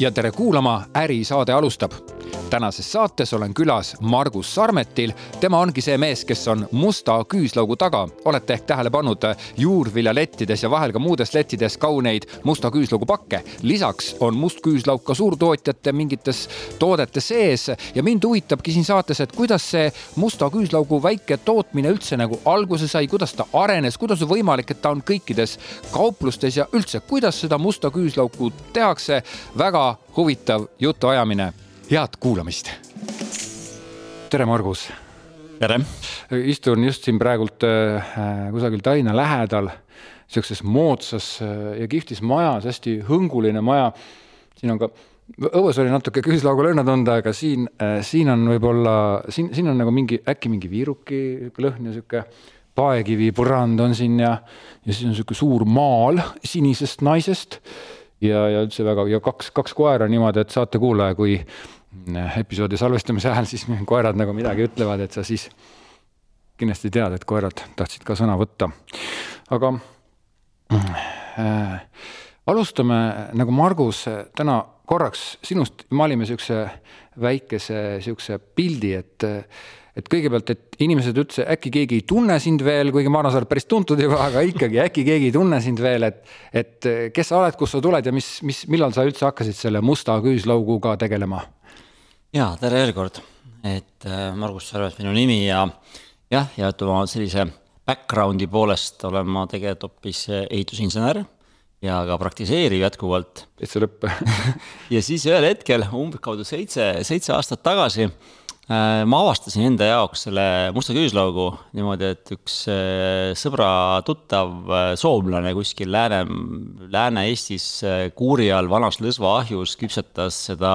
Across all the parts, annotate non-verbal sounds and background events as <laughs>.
ja tere kuulama, Ärisaade alustab. Tänases saates olen külas Margus Sarmetil. tema ongi see mees, kes on musta küüslaugu taga. olete ehk tähele pannud juurviljalettides ja vahel ka muudes lettides kauneid musta küüslaugu pakke. lisaks on must küüslauk ka suurtootjate mingites toodete sees ja mind huvitabki siin saates, et kuidas see musta küüslaugu väike tootmine üldse nagu alguse sai, kuidas ta arenes, kuidas on võimalik, et ta on kõikides kauplustes ja üldse, kuidas seda musta küüslauku tehakse. väga huvitav jutuajamine. Head kuulamist. tere, Margus. tere. istun just siin praegult äh, kusagil Tallinna lähedal, siukses moodsas äh, ja kihvtis majas, hästi hõnguline maja. siin on ka õues oli natuke küüslaugulõhna tunda, aga siin äh,, siin on võib-olla, siin, siin on nagu mingi, äkki mingi viiruki lõhn ja sihuke paekivi põrand on siin ja, ja siis on sihuke suur maal sinisest naisest ja, ja üldse väga ja kaks, kaks koera niimoodi, et saatekuulaja, kui episoodi salvestamise ajal siis <laughs> koerad nagu midagi ütlevad, et sa siis kindlasti tead, et koerad tahtsid ka sõna võtta. aga äh, alustame nagu Margus täna korraks sinust, malime siukse väikese siukse pildi, et et kõigepealt, et inimesed üldse, äkki keegi ei tunne sind veel, kuigi ma arvan, sa oled päris tuntud juba, aga ikkagi äkki keegi ei tunne sind veel, et, et kes sa oled, kust sa tuled ja mis, mis, millal sa üldse hakkasid selle musta küüslauguga tegelema? Ja tere veel kord, et äh, Margus Sarvet minu nimi ja jah, ja ütleme sellise background'i poolest olen ma tegelikult hoopis ehitusinsener ja ka praktiseeriv jätkuvalt. täitsa lõpp <laughs> ja siis ühel hetkel umbkaudu seitse, seitse aastat tagasi Äh, ma avastasin enda jaoks selle musta küüslaugu niimoodi, et üks äh, sõbra tuttav äh, soomlane kuskil Lääne, Lääne-Eestis kuuri all vanas lõsvaahjus küpsetas seda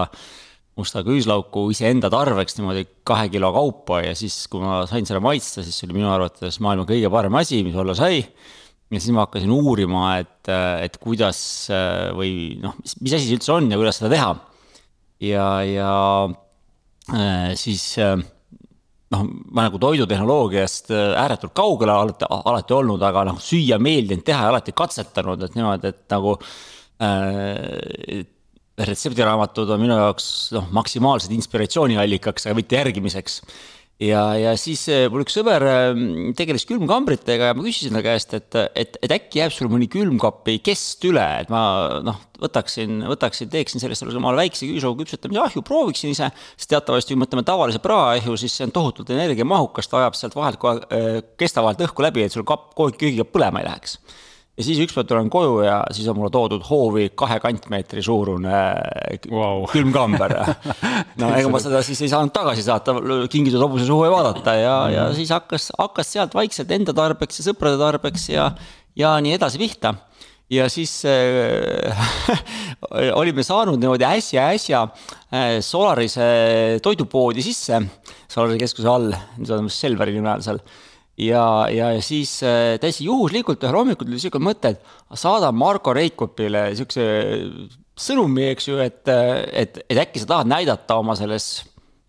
musta küüslauku iseenda tarbeks niimoodi kahe kilo kaupa ja siis, kui ma sain selle maitsta, siis see oli minu arvates maailma kõige parem asi, mis olla sai. ja siis ma hakkasin uurima, et, et kuidas või noh, mis, mis asi see üldse on ja kuidas seda teha. ja, ja Äh, siis äh, noh, ma nagu toidutehnoloogiast äh, ääretult kaugele alati, alati olnud, aga noh, süüa meeldinud teha ja alati katsetanud, et niimoodi, et nagu äh, retseptiraamatud on minu jaoks noh, maksimaalsed inspiratsiooniallikaks, aga mitte järgimiseks. Ja, ja siis äh, mul üks sõber ähm, tegeles külmkambritega ja ma küsisin ta käest, et, et, et äkki jääb sul mõni külmkapi kest üle, et ma noh, võtaksin, võtaksin, teeksin sellest omale väikse küüslaugu küpsetamise. Ahju, prooviksin ise. sest teatavasti, kui mõtleme tavalise praahju, siis see on tohutult energiamahukas, ta ajab sealt vahelt kohe, äh, kesta vahelt õhku läbi, et sul kapp köögiga põlema ei läheks ja siis ükspäev tulen koju ja siis on mulle toodud hoovi kahe kantmeetri suurune wow. külmkamber <laughs> no ega ma seda siis ei saanud tagasi saata, kingitud hobuse suhu ei vaadata ja mm., ja siis hakkas, hakkas sealt vaikselt enda tarbeks ja sõprade tarbeks ja, ja nii edasi pihta. ja siis äh, <laughs> olime saanud niimoodi äsja-äsja äh, Solarise toidupoodi sisse, Solarise keskuse all, see on Selveri nime all seal ja, ja siis äh, täiesti juhuslikult ühel hommikul tuli sihuke mõte, et saadan Marko Reikopile siukse sõnumi, eks ju, et, et, et äkki sa tahad näidata oma selles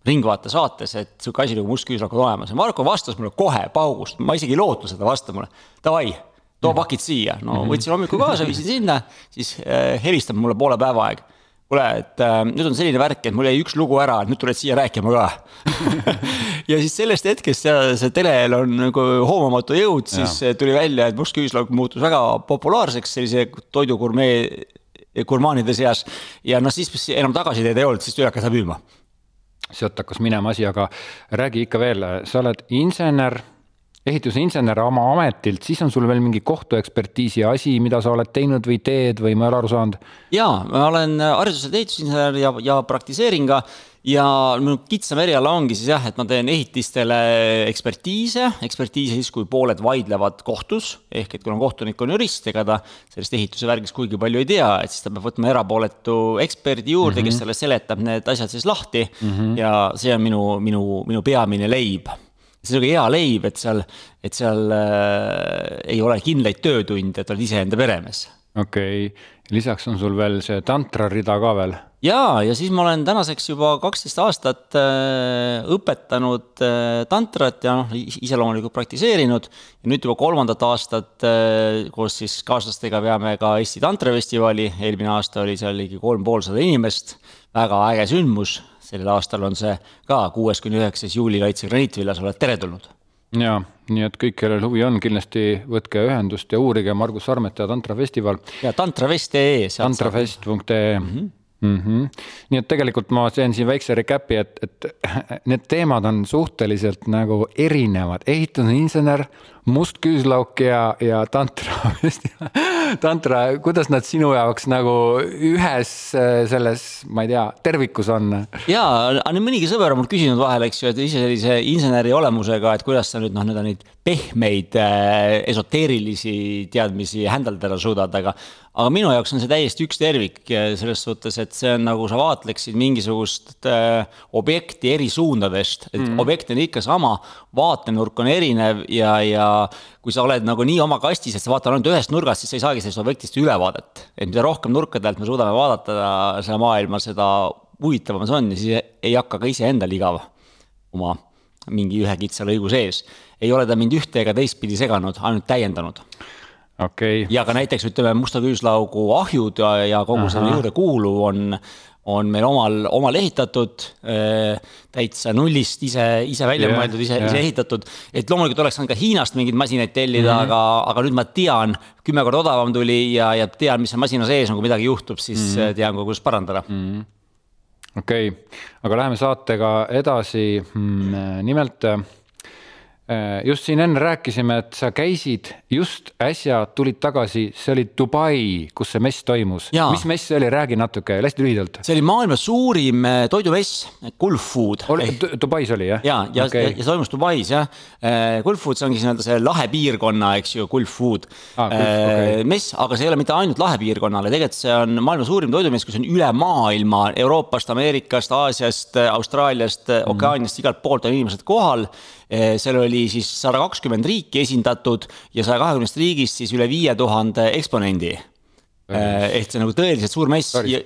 Ringvaate saates, et sihuke asi nagu must küüslauk on olemas. Ja Marko vastas mulle kohe paugust, ma isegi ei lootnud seda vasta mulle. Davai, too pakid siia, no mhm. võtsin hommikul kaasa, viisin sinna, siis äh, helistab mulle poole päeva aeg kuule, et äh, nüüd on selline värk, et mul jäi üks lugu ära, et nüüd tuled siia rääkima ka <laughs> ja siis sellest hetkest see, see telel on nagu hoomamatu jõud, siis ja. tuli välja, et must küüslauk muutus väga populaarseks sellise toidugurmee, gurmaanide seas. ja noh, siis enam tagasiteed ei olnud, siis tuli hakata müüma sealt hakkas minema asi, aga räägi ikka veel, sa oled insener ehitusinsener oma ametilt, siis on sul veel mingi kohtuekspertiisi asi, mida sa oled teinud või teed või ma ei ole aru saanud? jaa, ma olen hariduselt ehitusinsener ja, ja praktiseerin ka ja minu kitsam eriala ongi siis jah, et ma teen ehitistele ekspertiise, ekspertiise siis, kui pooled vaidlevad kohtus, ehk et kuna kohtunik on jurist, ega ta sellest ehituse värgist kuigi palju ei tea, et siis ta peab võtma erapooletu eksperdi juurde mm, -hmm. kes talle seletab need asjad siis lahti mm. -hmm. ja see on minu, minu, minu peamine leib see on nagu hea leib, et seal, et seal äh, ei ole kindlaid töötunde, et oled iseenda peremees okei okay., lisaks on sul veel see tantra rida ka veel. ja, ja siis ma olen tänaseks juba kaksteist aastat äh, õpetanud äh, tantrat ja noh, ise loomulikult praktiseerinud. ja nüüd juba kolmandat aastat äh, koos siis kaaslastega veame ka Eesti tantrafestivali, eelmine aasta oli seal ligi kolm poolsada inimest, väga äge sündmus, sellel aastal on see ka kuues kuni üheksas juuli Kaitse graniitvillas, oled teretulnud ja nii et kõik, kellel huvi on, kindlasti võtke ühendust ja uurige Margus Sarmeta tantrafestival. ja tantrafest.ee. tantrafest.ee mm. -hmm. Mm -hmm. nii et tegelikult ma teen siin väikse recap'i, et, et <laughs> need teemad on suhteliselt nagu erinevad, ehitusinsener, must küüslauk ja, ja tantra <laughs> tantra, kuidas nad sinu jaoks nagu ühes äh, selles, ma ei tea, tervikus on? ja, mõnigi sõber on mul küsinud vahel, eks ju, et ise sellise inseneri olemusega, et kuidas sa nüüd noh, nii-öelda neid pehmeid äh, esoteerilisi teadmisi händeldada suudad, aga aga minu jaoks on see täiesti üks tervik selles suhtes, et see on nagu sa vaatleksid mingisugust äh, objekti eri suundadest, et mm objekt on ikka sama, vaatenurk on erinev ja, ja kui sa oled nagu nii oma kastis, et sa vaatad ainult ühest nurgast, siis sa ei saagi sellest objektist ülevaadet. et mida rohkem nurkade alt me suudame vaadata seda maailma, seda huvitavam see on ja siis ei hakka ka iseendal igav oma mingi ühe kitsa lõigu sees. ei ole ta mind ühte ega teistpidi seganud, ainult täiendanud okay.. ja ka näiteks ütleme, Musta küüslaugu ahjud ja, ja kogu selle juurde kuuluv on, on meil omal, omal ehitatud äh,, täitsa nullist ise, ise välja yeah, mõeldud, ise yeah., ise ehitatud. et loomulikult oleks saanud ka Hiinast mingeid masinaid tellida mm, -hmm. aga, aga nüüd ma tean, kümme korda odavam tuli ja, ja tean, mis on masina sees on, kui midagi juhtub, siis mm -hmm. tean ka, kuidas parandada mm. -hmm okei okay., aga läheme saatega edasi. Hmm, nimelt Äh, just siin enne rääkisime, et sa käisid just äsja tulid tagasi, see oli Dubai, kus see mess toimus. mis mess see oli, räägi natuke, hästi lühidalt. see oli maailma suurim äh, toidumess, Gulf Food. Dubais oli jah? ja, ja, okay. ja, ja see toimus Dubais jah. Äh, Gulf Food, see ongi nii-öelda see lahe piirkonna, eks ju, Gulf Food ah,. Okay. mess, aga see ei ole mitte ainult lahe piirkonnale, tegelikult see on maailma suurim toidumess, kus on üle maailma Euroopast, Ameerikast, Aasiast, Austraaliast mm, -hmm. Okeaaniast, igalt poolt on inimesed kohal seal oli siis sada kakskümmend riiki esindatud ja saja kahekümnest riigist siis üle viie tuhande eksponendi. Eh, ehk see nagu tõeliselt suur mess ja,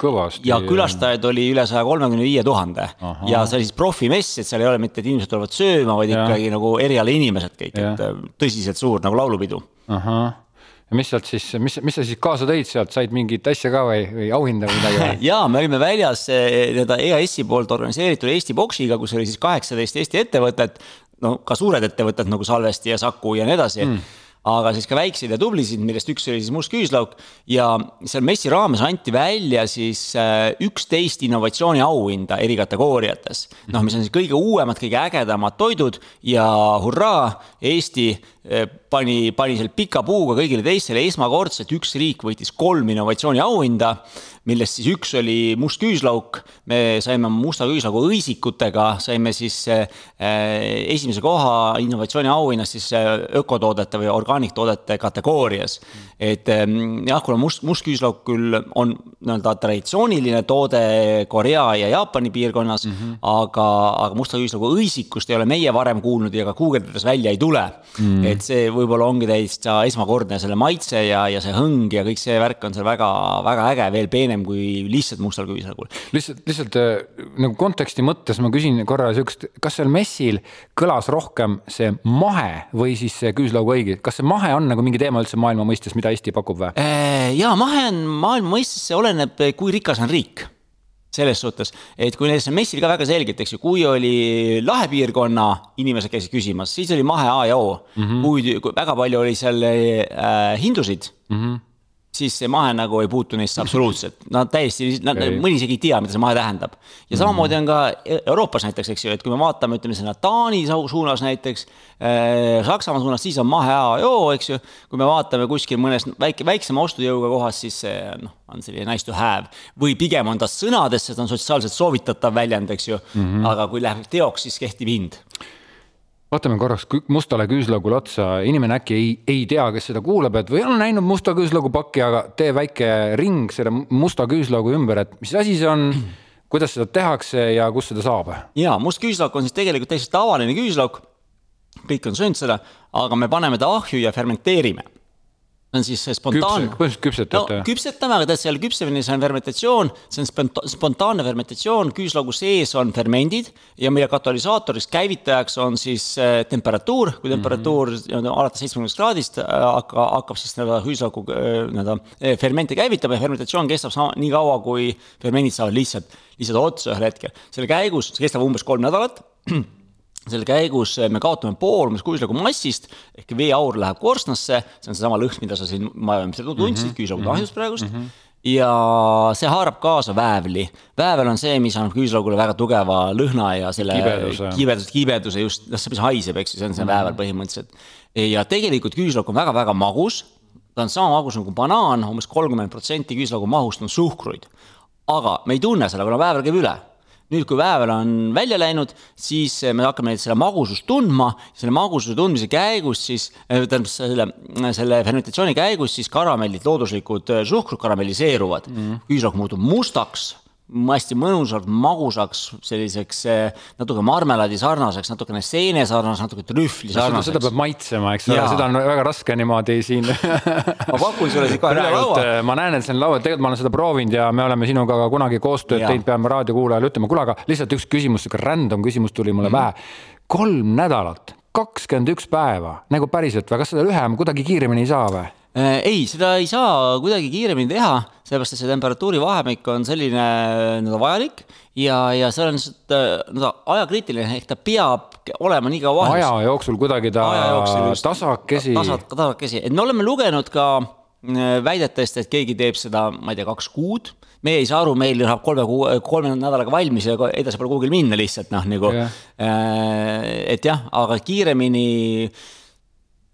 ja külastajaid oli üle saja kolmekümne viie tuhande. ja see oli siis profimess, et seal ei ole mitte, et inimesed tulevad sööma, vaid ja. ikkagi nagu erialainimesed kõik, et eh, tõsiselt suur nagu laulupidu. ahah. Ja mis sealt siis, mis, mis sa siis kaasa tõid sealt, said mingit asja ka või, või auhinda või midagi <laughs> ja me olime väljas nii-öelda EAS-i poolt organiseeritud Eesti boksiga, kus oli siis kaheksateist Eesti ettevõtet no ka suured ettevõtted nagu Salvesti ja Saku ja nii edasi. Mm. Aga siis ka väikseid ja tublisid, millest üks oli siis Must küüslauk ja seal messi raames anti välja siis äh, üksteist innovatsiooniauhinda eri kategooriates. noh, mis on siis kõige uuemad, kõige ägedamad toidud ja hurraa, Eesti äh, pani, pani selle pika puuga kõigile teistele. Esmakordselt, üks riik võitis kolm innovatsiooniauhinda millest siis üks oli must küüslauk. me saime musta küüslaugu õisikutega, saime siis äh, esimese koha innovatsiooniauhinnast siis äh, ökotoodete või orgaaniktoodete kategoorias. et ähm, jah, kuna must, must küüslauk küll on nii-öelda traditsiooniline toode Korea ja Jaapani piirkonnas mm, -hmm. aga, aga musta küüslaugu õisikust ei ole meie varem kuulnud ja ka guugeldades välja ei tule mm. -hmm. et see võib-olla ongi täitsa esmakordne, selle maitse ja, ja see hõng ja kõik see värk on seal väga, väga äge, veel peenem pigem kui lihtsalt mustal küüslagul. lihtsalt, lihtsalt äh, nagu konteksti mõttes ma küsin korra siukest, kas seal messil kõlas rohkem see mahe või siis see küüslaugu õige, kas see mahe on nagu mingi teema üldse maailma mõistes, mida Eesti pakub või? Äh, ja mahe on maailma mõistes, see oleneb, kui rikas on riik selles suhtes, et kui näiteks messil ka väga selgelt, eks ju, kui oli lahepiirkonna inimesed käisid küsimas, siis oli mahe A ja O mm. -hmm. kui väga palju oli seal äh, hindusid mm, -hmm siis see mahe nagu ei puutu neisse absoluutselt. Nad täiesti, mõni isegi ei tea, mida see mahe tähendab. ja mhm. samamoodi on ka e-, Euroopas näiteks, eks ju, et kui me vaatame, ütleme sinna Taani suunas näiteks äh,, Saksamaa suunas, siis on mahe A ja O, eks ju. kui me vaatame kuskil mõnes väike, väiksema ostujõuga kohas, siis see noh, on selline nice to have. või pigem on ta sõnades, sest on sotsiaalselt soovitatav väljend, eks ju mm. -hmm. aga kui läheb teoks, siis kehtib hind vaatame korraks mustale küüslaugule otsa, inimene äkki ei, ei tea, kes seda kuulab, et või on näinud musta küüslaugu pakki, aga tee väike ring selle musta küüslaugu ümber, et mis asi see on, kuidas seda tehakse ja kus seda saab? ja must küüslauk on siis tegelikult täiesti tavaline küüslauk. kõik on söönud seda, aga me paneme ta ahju ja fermenteerime on siis spontaanne. põhimõtteliselt küpsetate no,. küpsetame, aga tead, seal küpsemine, see on fermentatsioon, see on sponta spontaanne fermentatsioon, küüslaugu sees on fermendid ja mille katalüsaatoriks, käivitajaks on siis äh, temperatuur, kui temperatuur mm -hmm. alates seitsmekümnest kraadist äh, hakkab, hakkab siis nii-öelda küüslaugu nii-öelda fermente käivitama ja fermentatsioon kestab sama, nii kaua, kui fermendid saavad lihtsalt, lihtsalt otsa ühel hetkel. selle käigus, see kestab umbes kolm nädalat selle käigus eh, me kaotame pool umbes kuuslaugu massist ehk veeaur läheb korstnasse, see on seesama lõhn, mida sa siin majapidamisel tundsid mm -hmm. küüslaugude ahjus praegust mm. -hmm ja see haarab kaasa väävli. väävel on see, mis annab küüslaugule väga tugeva lõhna ja selle kibeduse, kibeduse, kibeduse just, noh, see, mis haiseb, eks ju, see on see mm -hmm. väävel põhimõtteliselt. ja tegelikult küüslauk on väga-väga magus. ta on sama magus nagu banaan umbes, umbes kolmkümmend protsenti küüslaugu mahust on suhkruid. aga me ei tunne seda, kuna väävel käib üle nüüd, kui väävel on välja läinud, siis me hakkame selle magusust tundma, selle magususe tundmise käigus siis, äh, tähendab selle, selle fermentatsiooni käigus siis karamellid, looduslikud äh, suhkrud karamelliseeruvad mm. -hmm. küüslauk muutub mustaks hästi mõnusalt magusaks, selliseks eh, natuke marmelaadi sarnaseks, natukene seene sarnaseks, natuke trühvli sarnaseks. seda peab maitsema, eks ole, seda on väga raske niimoodi siin <laughs> ma pakun sulle siit kohe laua. Ma näen, et see on laual, tegelikult ma olen seda proovinud ja me oleme sinuga ka kunagi koostööd teinud, peame raadiokuulajale ütlema, kuule, aga lihtsalt üks küsimus, sihuke random küsimus tuli mulle mm -hmm. pähe. kolm nädalat, kakskümmend üks päeva, nagu päriselt või, kas seda lühem kuidagi kiiremini ei saa või? Äh, ei, seda ei saa kuidagi kiiremini teha, sellepärast et see temperatuuri vahemik on selline nii-öelda vajalik ja, ja see on lihtsalt äh, nii-öelda ajakriitiline, ehk ta peab olema nii kaua vahel. aja jooksul kuidagi ta jooksul tasakesi. tasa, tasakesi, et me oleme lugenud ka äh, väidetest, et keegi teeb seda, ma ei tea, kaks kuud meie ei saa aru, meil läheb kolme kuu, kolme nädalaga valmis ja edasi pole kuhugi minna lihtsalt noh, nagu yeah.. et jah, aga kiiremini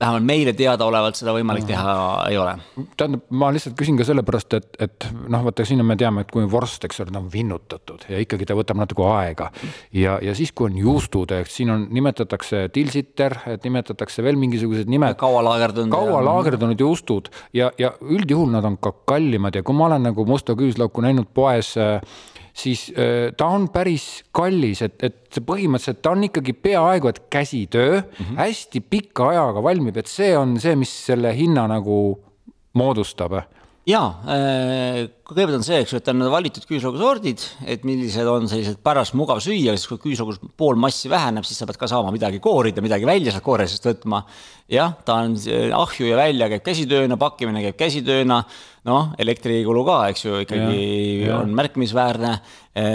vähemalt meile teadaolevalt seda võimalik teha ei ole. tähendab, ma lihtsalt küsin ka sellepärast, et, et noh, vaata siin me teame, et kui vorst, eks ole, ta on vinnutatud ja ikkagi ta võtab natuke aega. ja, ja siis, kui on juustud, ehk siin on, nimetatakse tilsiter, et nimetatakse veel mingisugused nimed. kaua laagerdunud. kaua laagerdunud juustud ja, ja üldjuhul nad on ka kallimad ja kui ma olen nagu musta küüslauku näinud poes äh, siis äh, ta on päris kallis, et, et põhimõtteliselt ta on ikkagi peaaegu et käsitöö mm, -hmm. hästi pika ajaga valmib, et see on see, mis selle hinna nagu moodustab jaa, äh, kõigepealt on see, eks ju, et on valitud küüslaugusordid, et millised on sellised pärast mugav süüa, siis kui küüslaugus pool massi väheneb, siis sa pead ka saama midagi koorida, midagi välja sealt kooresest võtma. jah, ta on ahju ja välja käib käsitööna, pakkimine käib käsitööna, noh, elektrikulu ka, eks ju, ikkagi ja, ja. on märkimisväärne. Äh,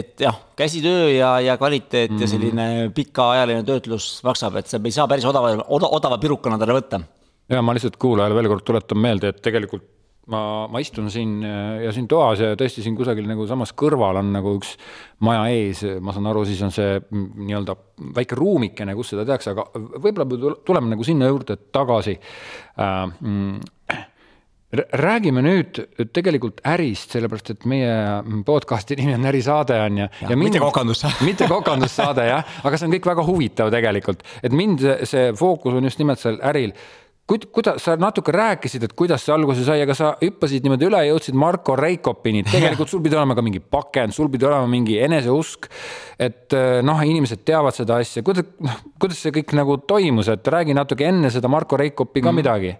et jah, käsitöö ja, ja kvaliteet mm -hmm. ja mhm. selline pikaajaline töötlus maksab, et sa ei saa päris odava, odava pirukana talle võtta ja ma lihtsalt kuulajale veel kord tuletan meelde, et tegelikult ma, ma istun siin ja siin toas ja tõesti siin kusagil nagu samas kõrval on nagu üks maja ees, ma saan aru, siis on see nii-öelda väike ruumikene, kus seda tehakse, aga võib-olla tuleme nagu sinna juurde tagasi. Äh,. Mm, räägime nüüd tegelikult ärist, sellepärast et meie podcast'i nimi on Ärisaade on ja, ja. ja mind, mitte kokandus. <laughs> mitte kokandussaade jah, aga see on kõik väga huvitav tegelikult, et mind see fookus on just nimelt seal äril kuidas sa natuke rääkisid, et kuidas see alguse sai, aga sa hüppasid niimoodi üle, jõudsid Marko Reikopini, <laughs> tegelikult sul pidi olema ka mingi pakend, sul pidi olema mingi eneseusk. et eh, noh, inimesed teavad seda asja, kuidas, noh, kuidas see kõik nagu toimus, et räägi natuke enne seda Marko Reikopi ka mm. midagi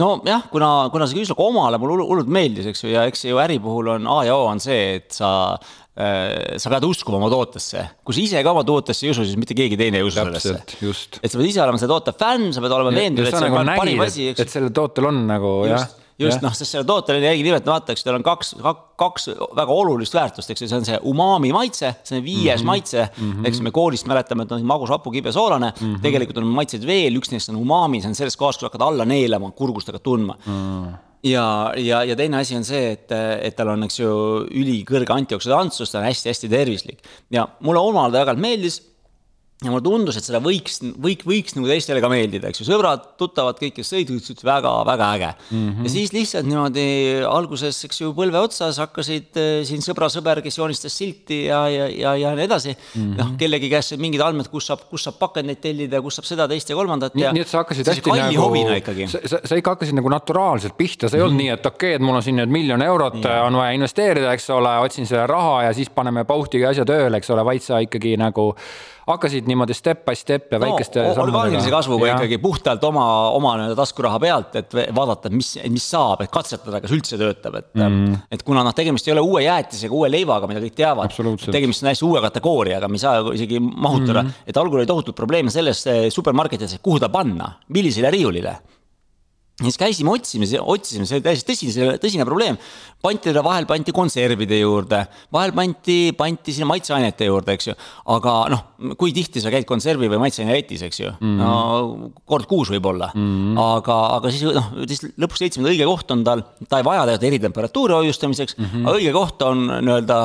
nojah, kuna, kuna see küüslaugu omale mulle hullult meeldis, eks ju, ja eks ju äri puhul on A ja O on see, et sa äh, sa pead uskuma oma tootesse, kui sa ise ka oma tootesse ei usu, siis mitte keegi teine ei usu sellesse. et sa pead ise olema selle toote fänn, sa pead olema veendunud, et see on nagu parim asi, eks. et sellel tootel on nagu just, jah just noh, sest selle tootele jäigi nimelt vaata, eks tal on kaks, kaks väga olulist väärtust, eks ju, see on see umami maitse, see on viies mm -hmm. maitse mm. -hmm. eks me koolist mäletame, et noh, magus, hapu, kibe, soolane mm. -hmm. tegelikult on maitseid veel, üks neist on umami, see on selles kohas, kus hakkad alla neelama, kurgust hakkad tundma mm. -hmm ja, ja, ja teine asi on see, et, et tal on, eks ju, ülikõrge antioksüdantsus, ta on hästi-hästi tervislik ja mulle omal ajal meeldis ja mulle tundus, et seda võiks, võik, võiks nagu teistele ka meeldida, eks ju, sõbrad, tuttavad, kõik, kes sõid, ütlesid väga-väga äge mm. -hmm. ja siis lihtsalt niimoodi alguses, eks ju, põlve otsas hakkasid äh, siin sõbra-sõber, kes joonistas silti ja, ja, ja, ja nii edasi mm -hmm.. noh, kellegi käest mingid andmed, kus saab, kus saab pakendeid tellida, kus saab seda, teist ja kolmandat. nii et sa hakkasid hästi nagu, sa, sa ikka hakkasid nagu naturaalselt pihta, sa ei mm -hmm. olnud nii, et okei okay,, et mul on siin nüüd miljon eurot, on vaja investeerida, eks ole, otsin selle raha ja siis paneme pauhtiga asja tööle, eks ole, vaid sa ikkagi nagu hakkasid niimoodi step by step ja no, väikeste orgaanilise kasvuga ja. ikkagi puhtalt oma, oma nii-öelda taskuraha pealt, et vaadata, mis, mis saab, et katsetada, kas üldse töötab, et mm.. et kuna noh, tegemist ei ole uue jäätisega, uue leivaga, mida kõik teavad. tegemist on hästi uue kategooriaga, me ei saa isegi mahutada mm., et algul oli tohutult probleeme selles eh, supermarketides, kuhu ta panna, millisele riiulile ja siis käisime, otsime, otsisime, see oli täiesti tõsine, tõsine probleem. Pantidele vahel pandi konservide juurde, vahel pandi, pandi sinna maitseainete juurde, eks ju. aga noh, kui tihti sa käid konservi või maitseaineletis, eks ju mm, -hmm. no kord kuus võib-olla mm. -hmm. aga, aga siis noh, siis lõpuks leidsime, et õige koht on tal, ta ei vaja tegelikult eritemperatuuri hoiustamiseks mm, -hmm. aga õige koht on nii-öelda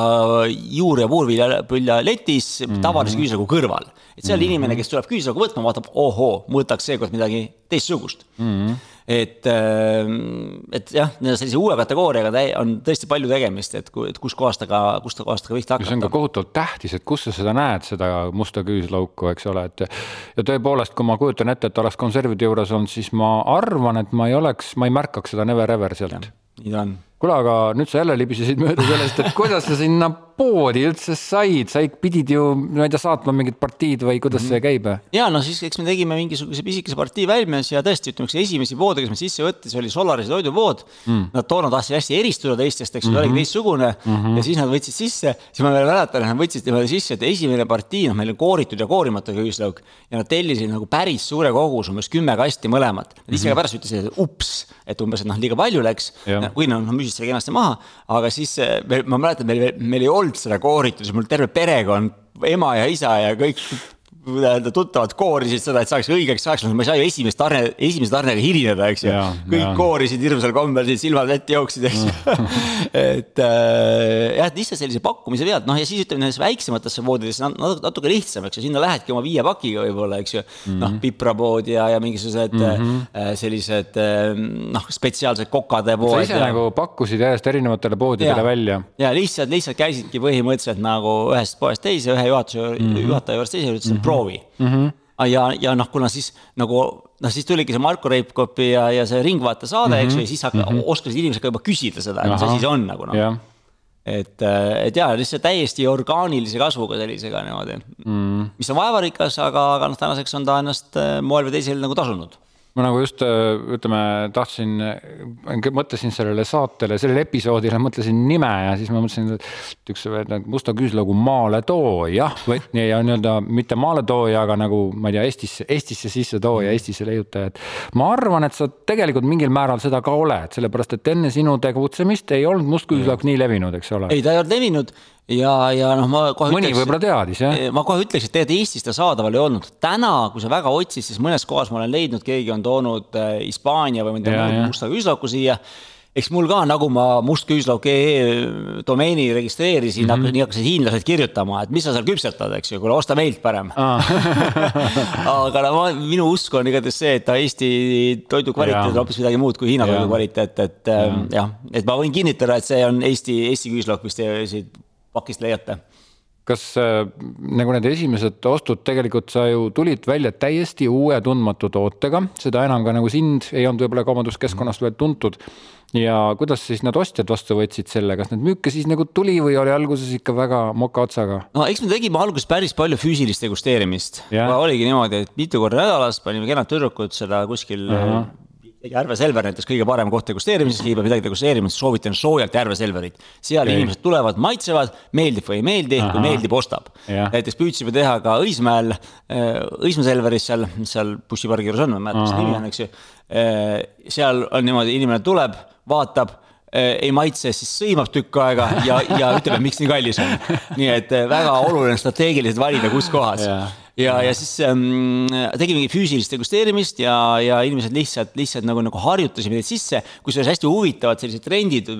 juur- ja puurvilja letis mm -hmm. tavalise küüslagu kõrval. et seal mm -hmm. inimene, kes tuleb küüslagu võtma, vaatab, ohoo, võtaks seekord midagi teistsugust mm. -hmm et, ähm, et jah, sellise uue kategooriaga on tõesti palju tegemist, et, et kuskohast aga, kust kohast aga pihta hakata. see on ka kohutavalt tähtis, et kus sa seda näed, seda musta küüslauku, eks ole, et. ja tõepoolest, kui ma kujutan ette, et oleks konservide juures olnud, siis ma arvan, et ma ei oleks, ma ei märkaks seda never ever sealt. nii ta on kuule, aga nüüd sa jälle libisesid mööda sellest, et kuidas sa sinna poodi üldse said, sa pidid ju, ma ei tea, saatma mingid partiid või kuidas see käib? ja no siis, eks me tegime mingisuguse pisikese partii väljas ja tõesti, ütleme, üks esimesi poode, kes me sisse võttis, oli Solarise toidupood mm.. Nad toona tahtsid hästi eristuda teistest, eks ju mm -hmm., oligi teistsugune mm -hmm. ja siis nad võtsid sisse, siis ma veel mäletan, nad võtsid niimoodi sisse, et esimene partii, noh, meil on kooritud ja koorimata küüslauk ja nad tellisid nagu päris suure kogus, umbes kümme kasti mõlemat. Nad ise ka mhm. pärast ütlesid, et ups, et umbes, et noh, liiga palju läks, kui noh, müüsid selle kenasti maha, aga siis me, ma mäletan, meil, meil ei olnud seda kooritud, siis mul terve perekond, ema ja isa ja kõik nii-öelda tuttavad koorisid seda, et saaks õigeks ajaks, ma ei saa ju esimest tarne, esimese tarnega hilineda, eks ju. kõik ja. koorisid hirmsal kombel, siis silmad vett jooksid, eks ju <laughs> et äh, jah, et lihtsalt sellise pakkumise pealt, noh ja siis ütleme nendes väiksematesse poodidesse natuke, natuke lihtsam, eks ju, sinna lähedki oma viie pakiga võib-olla, eks ju mm -hmm.. noh, piprapood ja, ja mingisugused mm -hmm. sellised äh, noh, spetsiaalsed kokade pood. sa ise ja... nagu pakkusid järjest erinevatele poodidele ja. välja. ja lihtsalt, lihtsalt käisidki põhimõtteliselt nagu ühest poest teise, ühe juhatuse mm, -hmm. juhataja juures teise, ütlesin mm -hmm proovi mm. -hmm ja, ja noh, kuna siis nagu noh, siis tuligi see Marko Reipkopi ja, ja see Ringvaate saade mm, -hmm. eks ju, ja siis hakka, mm -hmm. oskasid inimesed ka juba küsida seda, mis asi see on nagu noh yeah.. et, et jaa, lihtsalt täiesti orgaanilise kasvuga sellisega niimoodi mm., mis on vaevarikas, aga, aga noh, tänaseks on ta ennast äh, moel või teisel nagu tasunud ma nagu just äh, ütleme, tahtsin, mõtlesin sellele saatele, sellele episoodile mõtlesin nime ja siis ma mõtlesin, et üks musta küüslaugu maaletooja või ja nii-öelda mitte maaletooja, aga nagu ma ei tea, Eestisse, Eestisse sisse tooja, Eestisse leiutaja, et. ma arvan, et sa tegelikult mingil määral seda ka oled, sellepärast et enne sinu tegutsemist ei olnud must küüslauk nii levinud, eks ole. ei, ta ei olnud levinud ja, ja noh, ma kohe mõni võib-olla teadis, jah? ma kohe ütleks, et tegelikult Eestis ta saadaval ei olnud. täna, kui sa väga otsid, siis mõnes kohas ma olen leidnud, keegi on toonud äh, Hispaania või mõnda musta küüslauku siia eks mul ka, nagu ma mustküüslauk.ee domeeni registreerisin mm, -hmm. nii hakkasid hiinlased kirjutama, et mis sa seal küpsetad, eks ju, kuule osta meilt parem ah. <laughs> aga no ma, minu usk on igatahes see, et ta Eesti toidu kvaliteet on hoopis midagi muud kui Hiina toidu kvaliteet, et ja. Ähm, jah, et ma võin kinnitada, et see on Eesti, Eesti küüslauk, mis te siit pakist leiate kas äh, nagu need esimesed ostud, tegelikult sa ju tulid välja täiesti uue tundmatu tootega, seda enam ka nagu sind ei olnud võib-olla kaubanduskeskkonnast veel tuntud. ja kuidas siis need ostjad vastu võtsid selle, kas need müüke siis nagu tuli või oli alguses ikka väga moka otsaga? no eks me tegime alguses päris palju füüsilist degusteerimist. oligi niimoodi, et mitu korda nädalas panime kenad tüdrukud seda kuskil uh -huh Järve Selver näiteks kõige parem koht degusteerimiseks, keegi peab midagi degusteerima, siis soovitan soojalt Järve Selverit. seal okay. inimesed tulevad, maitsevad, meeldib või ei meeldi, kui meeldib, ostab. näiteks püüdsime teha ka Õismäel, äh, Õismäe Selveris seal, mis seal bussipargi juures on, ma ei mäleta, mis nimi on, eks ju. Äh, seal on niimoodi, inimene tuleb, vaatab äh, ei maitse, siis sõimab tükk aega ja, ja ütleb, et miks nii kallis on. <laughs> nii et väga oluline strateegiliselt valida, kus kohas yeah ja, ja siis ähm, tegimegi füüsilist degusteerimist ja, ja inimesed lihtsalt, lihtsalt nagu, nagu harjutasime neid sisse, kusjuures hästi huvitavad sellised trendid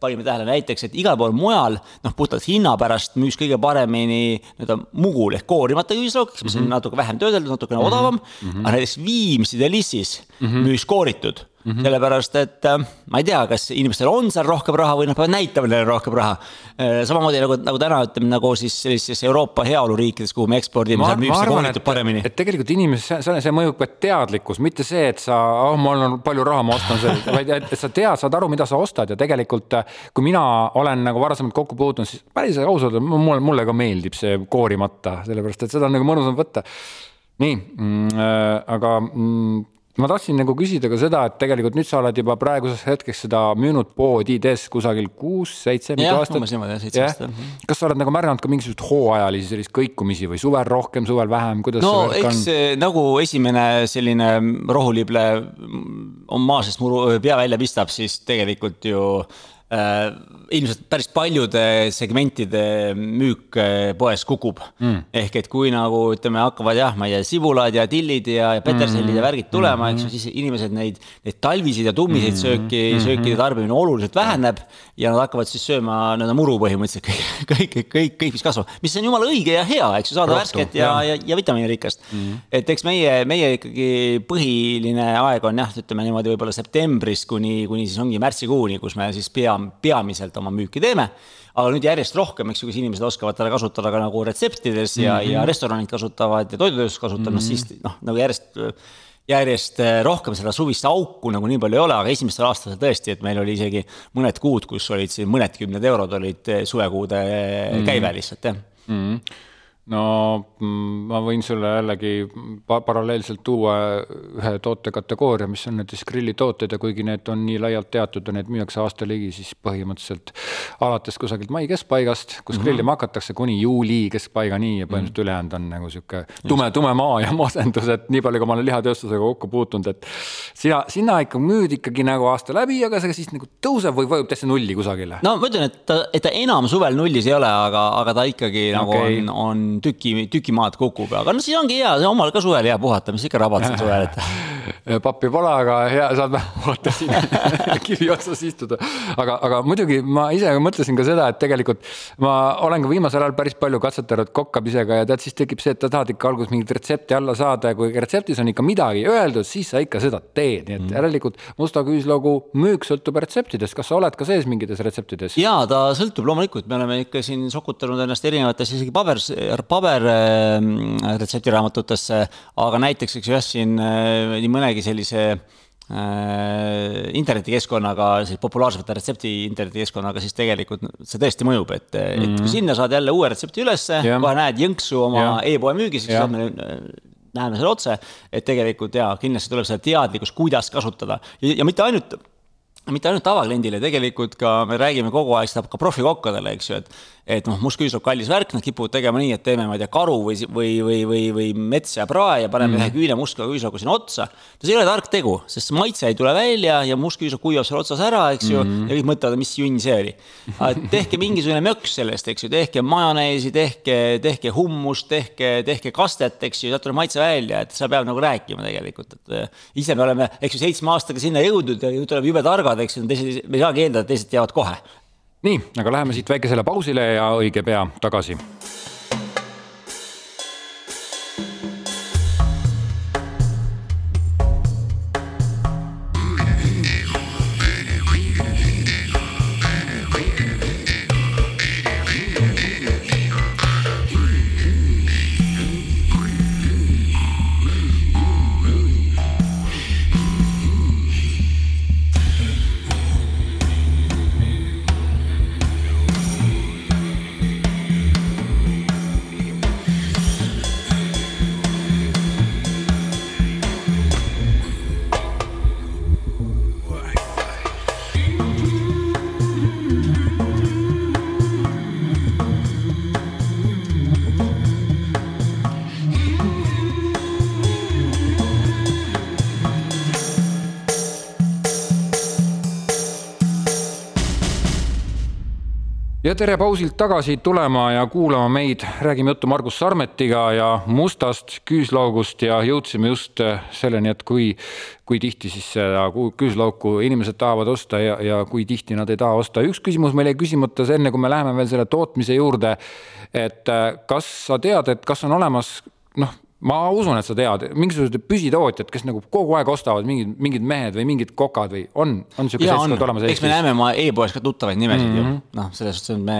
panime tähele näiteks, et igal pool mujal noh, puhtalt hinna pärast müüs kõige paremini nii-öelda mugul ehk koorimata küüslauk, mis mm -hmm. on mhm. natuke vähem töödeldud, natukene mm -hmm. odavam mm. -hmm. aga näiteks Viimsi Delissis mm -hmm. müüs kooritud mm. -hmm. sellepärast, et äh, ma ei tea, kas inimestel on seal rohkem raha või nad peavad näitama neile rohkem raha. samamoodi nagu, nagu täna ütleme, nagu siis sellistes Euroopa heaoluriikides, kuhu me ekspordime, seal müüakse koolitud paremini. et tegelikult inimesed, see, see mõjub ka teadlikkus, mitte see, et sa, oh, mul on palju raha, ma ostan selle, <laughs> vaid et sa tead, saad aru, mida sa ostad ja tegelikult kui mina olen nagu varasemalt kokku puutunud, siis päris ausalt, mulle, mulle ka meeldib see koorimata, sellepärast et seda on nagu mõnusam võtta nii mm,, äh, aga mm, ma tahtsin nagu küsida ka seda, et tegelikult nüüd sa oled juba praeguseks hetkeks seda müünud poodides kusagil kuus-seitse aastat. umbes niimoodi jah, seitse aastat. Mhm. kas sa oled nagu märganud ka mingisuguseid hooajalisi selliseid kõikumisi või suvel rohkem, suvel vähem, kuidas? no eks on? nagu esimene selline rohulible on maa seest muru pea välja pistab, siis tegelikult ju ilmselt päris paljude segmentide müük äh, poes kukub mm.. ehk et kui nagu ütleme, hakkavad jah, ma ei tea, sibulad ja tillid ja, ja petersellid mm. ja värgid tulema mm., eks ju, siis inimesed neid, neid talviseid ja tummiseid mm. sööki mm, -hmm. söökide tarbimine oluliselt väheneb. ja nad hakkavad siis sööma nii-öelda muru põhimõtteliselt kõik, kõik, kõik, kõik, kõik, mis kasvab, mis on jumala õige ja hea, eks ju, saada Rohtu, värsket ja, ja, ja vitamiinirikast mm.. et eks meie, meie ikkagi põhiline aeg on jah, ütleme niimoodi võib-olla septembrist kuni, kuni siis ongi märtsikuuni, kus me siis pea, peamiselt oma müüki teeme. aga nüüd järjest rohkem, eks ju, kus inimesed oskavad teda kasutada ka nagu retseptides ja mm, -hmm. ja restoranid kasutavad ja toidutööstus kasutab mm, -hmm. noh siis noh, nagu järjest järjest eh, rohkem seda suvist auku nagu nii palju ei ole, aga esimestel aastatel tõesti, et meil oli isegi mõned kuud, kus olid siin mõned kümned eurod olid eh, suvekuude mm -hmm. käive lihtsalt, jah mm. -hmm no mm, ma võin sulle jällegi paralleelselt tuua ühe tootekategooria, mis on näiteks grillitooted ja kuigi need on nii laialt teatud ja neid müüakse aasta ligi, siis põhimõtteliselt alates kusagilt mai keskpaigast, kus mm -hmm. grillima hakatakse, kuni juuli keskpaigani ja põhimõtteliselt mm -hmm. ülejäänud on nagu sihuke tume, tume maa ja masendus, et nii palju, kui ma olen lihatööstusega kokku puutunud, et sina, sina ikka müüd ikkagi nagu aasta läbi, aga see siis nagu tõuseb või vajub täitsa nulli kusagile? no ma ütlen, et ta, et ta enam suvel nullis ei ole, aga, aga ta ikkagi okay. nagu on, on tüki, tüki maad kukub, aga no siis ongi hea, omal ka suvel hea puhata, mis ikka rabatsed suvel, et. <laughs> pappi pole, aga hea, saad vaata siin <laughs> kivi otsas istuda. aga, aga muidugi ma ise mõtlesin ka seda, et tegelikult ma olen ka viimasel ajal päris palju katsetanud kokkamisega ja tead, siis tekib see, et sa tahad ikka alguses mingit retsepti alla saada ja kui retseptis on ikka midagi öeldud, siis sa ikka seda teed, nii et mm. järelikult musta küüslaugu müük sõltub retseptidest, kas sa oled ka sees mingites retseptides? ja ta sõltub loomulikult, me oleme ikka siin sokutanud ennast erinevates isegi paber, paberretseptiraamatutesse, aga näiteks, eks ju jah, siin äh, nii mõnegi sellise äh, internetikeskkonnaga, siis populaarsete retsepti internetikeskkonnaga, siis tegelikult see tõesti mõjub, et mm, -hmm. et kui mhm. sinna saad jälle uue retsepti ülesse kohe näed jõnksu oma e-poe müügis, eks ju, näeme selle otse, et tegelikult jaa, kindlasti tuleb seda teadlikkus, kuidas kasutada ja, ja mitte ainult mitte ainult tavakliendile, tegelikult ka me räägime kogu aeg seda ka profikokkadele, eks ju, et et noh, must küüs on kallis värk, nad kipuvad tegema nii, et teeme, ma ei tea, karu või, või, või, või, või mets ja prae ja paneme mm. ühe küüne mustka küüslaugu sinna otsa. see ei ole tark tegu, sest maitse ei tule välja ja must küüslaug kuivab seal otsas ära, eks ju mm., ja kõik mõtlevad, mis junn see oli. tehke mingisugune möks sellest, eks ju, tehke majoneesi, tehke, tehke hummust, tehke, tehke kastet, eks ju, sealt tuleb maitse välja, et seal peab nagu rääkima tegelikult, et eh, ise me oleme, eks ju, seitsme aastaga sinna jõudnud ja nüüd oleme jube targad, eks ju, teised, me ei saagi eeldada, et teised teavad kohe. Nii, aga läheme siit väikesele pausile ja õige pea tagasi ja tere pausilt tagasi tulema ja kuulama meid, räägime juttu Margus Sarmetiga ja mustast küüslaugust ja jõudsime just äh, selleni, et kui, kui tihti siis seda küüslauku inimesed tahavad osta ja, ja kui tihti nad ei taha osta. üks küsimus meil jäi küsimata, enne kui me läheme veel selle tootmise juurde. et äh, kas sa tead, et kas on olemas noh, ma usun, et sa tead, mingisugused püsitootjad, kes nagu kogu aeg ostavad mingid, mingid mehed või mingid kokad või on, on siuke seltskond olemas Eestis? eks me näeme oma e-poes ka tuttavaid nimesid mm -hmm. ju, mhm. noh, selles suhtes, et me.